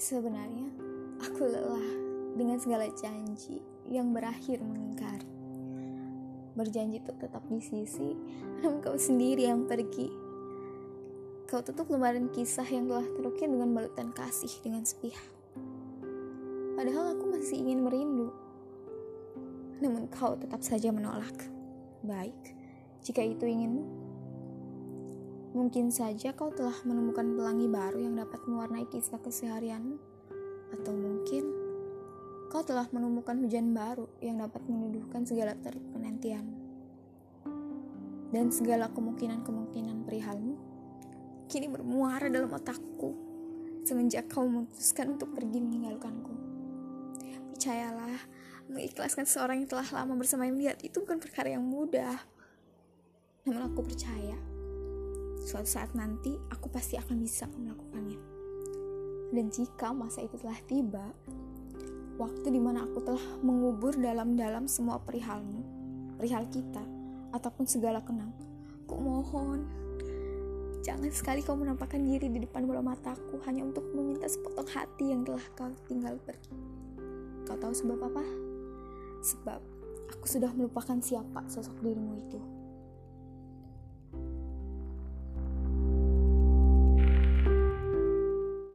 Sebenarnya, aku lelah dengan segala janji yang berakhir mengingkari. Berjanji untuk tetap di sisi, namun kau sendiri yang pergi. Kau tutup lembaran kisah yang telah terukir dengan balutan kasih dengan sepihak. Padahal aku masih ingin merindu. Namun kau tetap saja menolak. Baik, jika itu inginmu, Mungkin saja kau telah menemukan pelangi baru yang dapat mewarnai kisah keseharianmu, atau mungkin kau telah menemukan hujan baru yang dapat menuduhkan segala terik penantianmu. Dan segala kemungkinan-kemungkinan perihalmu kini bermuara dalam otakku semenjak kau memutuskan untuk pergi meninggalkanku. Percayalah, mengikhlaskan seorang yang telah lama bersama yang lihat itu bukan perkara yang mudah. Namun aku percaya suatu saat nanti aku pasti akan bisa melakukannya. Dan jika masa itu telah tiba, waktu di mana aku telah mengubur dalam-dalam semua perihalmu, perihal kita, ataupun segala kenang, aku mohon, jangan sekali kau menampakkan diri di depan bola mataku hanya untuk meminta sepotong hati yang telah kau tinggal pergi. Kau tahu sebab apa? Sebab aku sudah melupakan siapa sosok dirimu itu.